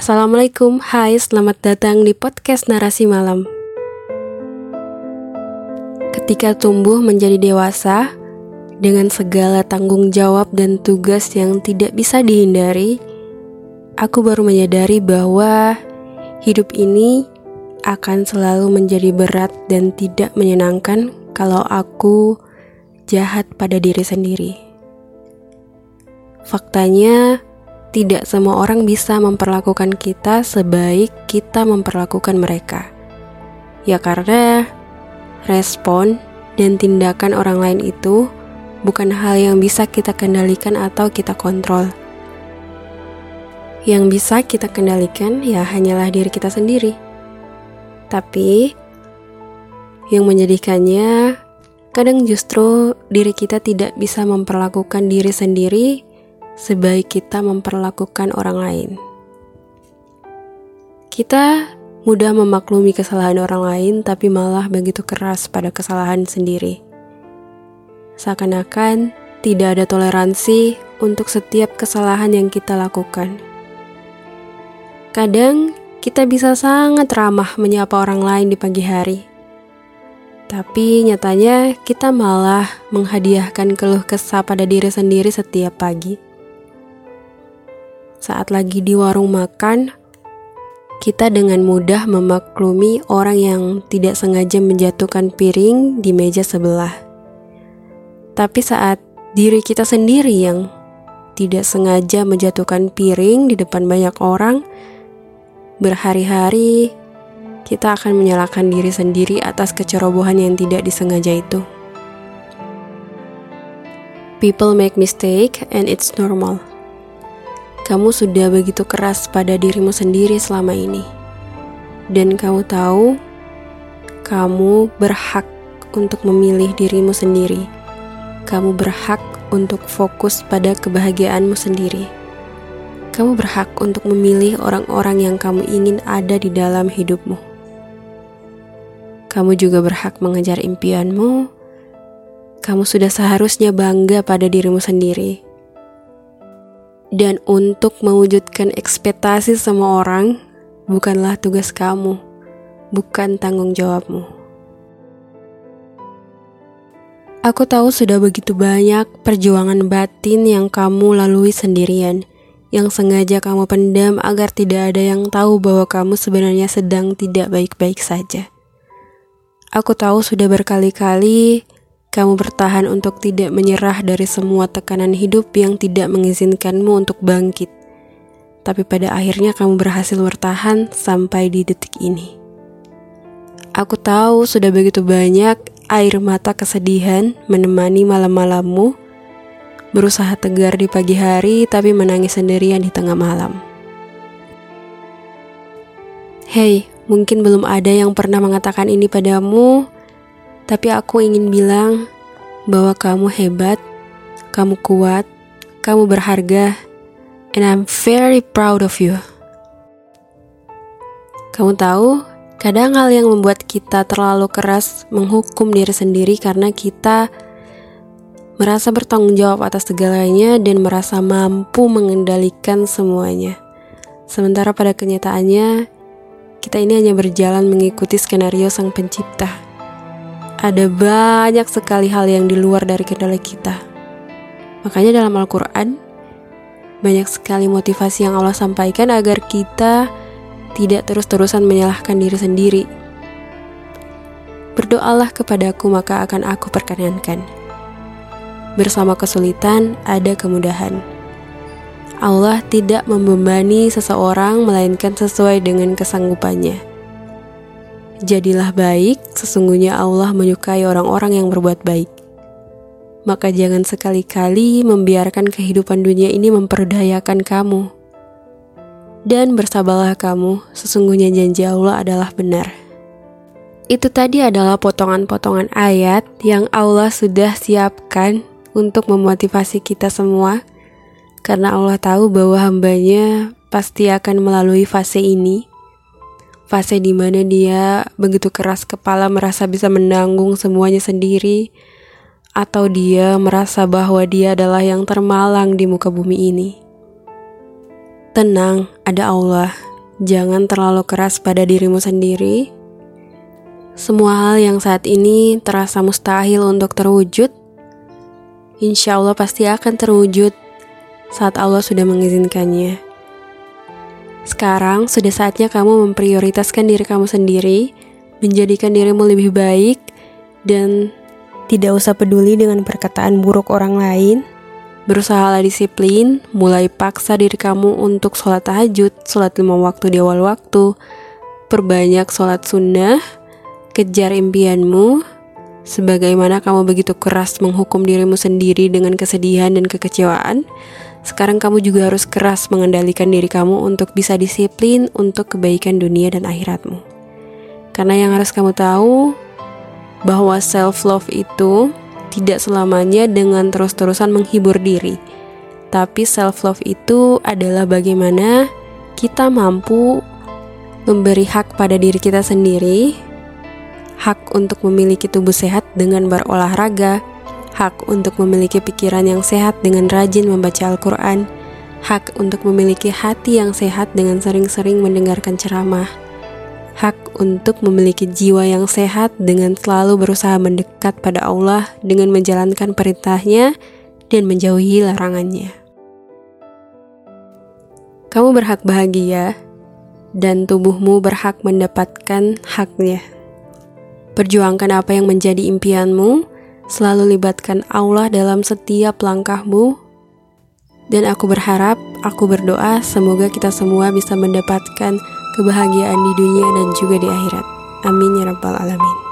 Assalamualaikum, hai selamat datang di podcast Narasi Malam Ketika tumbuh menjadi dewasa, dengan segala tanggung jawab dan tugas yang tidak bisa dihindari, aku baru menyadari bahwa hidup ini akan selalu menjadi berat dan tidak menyenangkan kalau aku jahat pada diri sendiri. Faktanya, tidak semua orang bisa memperlakukan kita sebaik kita memperlakukan mereka. Ya karena respon dan tindakan orang lain itu bukan hal yang bisa kita kendalikan atau kita kontrol. Yang bisa kita kendalikan ya hanyalah diri kita sendiri. Tapi yang menjadikannya kadang justru diri kita tidak bisa memperlakukan diri sendiri sebaik kita memperlakukan orang lain. Kita mudah memaklumi kesalahan orang lain, tapi malah begitu keras pada kesalahan sendiri. Seakan-akan tidak ada toleransi untuk setiap kesalahan yang kita lakukan. Kadang kita bisa sangat ramah menyapa orang lain di pagi hari, tapi nyatanya kita malah menghadiahkan keluh kesah pada diri sendiri setiap pagi saat lagi di warung makan, kita dengan mudah memaklumi orang yang tidak sengaja menjatuhkan piring di meja sebelah. Tapi saat diri kita sendiri yang tidak sengaja menjatuhkan piring di depan banyak orang, berhari-hari kita akan menyalahkan diri sendiri atas kecerobohan yang tidak disengaja itu. People make mistake and it's normal kamu sudah begitu keras pada dirimu sendiri selama ini. Dan kamu tahu, kamu berhak untuk memilih dirimu sendiri. Kamu berhak untuk fokus pada kebahagiaanmu sendiri. Kamu berhak untuk memilih orang-orang yang kamu ingin ada di dalam hidupmu. Kamu juga berhak mengejar impianmu. Kamu sudah seharusnya bangga pada dirimu sendiri dan untuk mewujudkan ekspektasi semua orang bukanlah tugas kamu, bukan tanggung jawabmu. Aku tahu sudah begitu banyak perjuangan batin yang kamu lalui sendirian, yang sengaja kamu pendam agar tidak ada yang tahu bahwa kamu sebenarnya sedang tidak baik-baik saja. Aku tahu sudah berkali-kali kamu bertahan untuk tidak menyerah dari semua tekanan hidup yang tidak mengizinkanmu untuk bangkit. Tapi pada akhirnya kamu berhasil bertahan sampai di detik ini. Aku tahu sudah begitu banyak air mata kesedihan menemani malam-malammu, berusaha tegar di pagi hari tapi menangis sendirian di tengah malam. Hei, mungkin belum ada yang pernah mengatakan ini padamu, tapi aku ingin bilang bahwa kamu hebat, kamu kuat, kamu berharga, and I'm very proud of you. Kamu tahu, kadang hal yang membuat kita terlalu keras menghukum diri sendiri karena kita merasa bertanggung jawab atas segalanya dan merasa mampu mengendalikan semuanya. Sementara pada kenyataannya, kita ini hanya berjalan mengikuti skenario sang pencipta. Ada banyak sekali hal yang di luar dari kendali kita. Makanya dalam Al-Quran, banyak sekali motivasi yang Allah sampaikan agar kita tidak terus-terusan menyalahkan diri sendiri. Berdoalah kepadaku maka akan aku perkenankan. Bersama kesulitan ada kemudahan. Allah tidak membebani seseorang melainkan sesuai dengan kesanggupannya. Jadilah baik, sesungguhnya Allah menyukai orang-orang yang berbuat baik. Maka jangan sekali-kali membiarkan kehidupan dunia ini memperdayakan kamu. Dan bersabarlah kamu, sesungguhnya janji Allah adalah benar. Itu tadi adalah potongan-potongan ayat yang Allah sudah siapkan untuk memotivasi kita semua, karena Allah tahu bahwa hambanya pasti akan melalui fase ini fase di mana dia begitu keras kepala merasa bisa menanggung semuanya sendiri, atau dia merasa bahwa dia adalah yang termalang di muka bumi ini. Tenang, ada Allah jangan terlalu keras pada dirimu sendiri. Semua hal yang saat ini terasa mustahil untuk terwujud, insya Allah pasti akan terwujud saat Allah sudah mengizinkannya. Sekarang sudah saatnya kamu memprioritaskan diri kamu sendiri, menjadikan dirimu lebih baik, dan tidak usah peduli dengan perkataan buruk orang lain. Berusahalah disiplin, mulai paksa diri kamu untuk sholat tahajud, sholat lima waktu di awal waktu, perbanyak sholat sunnah, kejar impianmu, sebagaimana kamu begitu keras menghukum dirimu sendiri dengan kesedihan dan kekecewaan, sekarang kamu juga harus keras mengendalikan diri kamu untuk bisa disiplin untuk kebaikan dunia dan akhiratmu. Karena yang harus kamu tahu bahwa self love itu tidak selamanya dengan terus-terusan menghibur diri. Tapi self-love itu adalah bagaimana kita mampu memberi hak pada diri kita sendiri, hak untuk memiliki tubuh sehat dengan berolahraga, hak untuk memiliki pikiran yang sehat dengan rajin membaca Al-Quran, hak untuk memiliki hati yang sehat dengan sering-sering mendengarkan ceramah, hak untuk memiliki jiwa yang sehat dengan selalu berusaha mendekat pada Allah dengan menjalankan perintahnya dan menjauhi larangannya. Kamu berhak bahagia dan tubuhmu berhak mendapatkan haknya. Perjuangkan apa yang menjadi impianmu, selalu libatkan Allah dalam setiap langkahmu, dan aku berharap, aku berdoa semoga kita semua bisa mendapatkan kebahagiaan di dunia dan juga di akhirat. Amin ya Rabbal 'Alamin.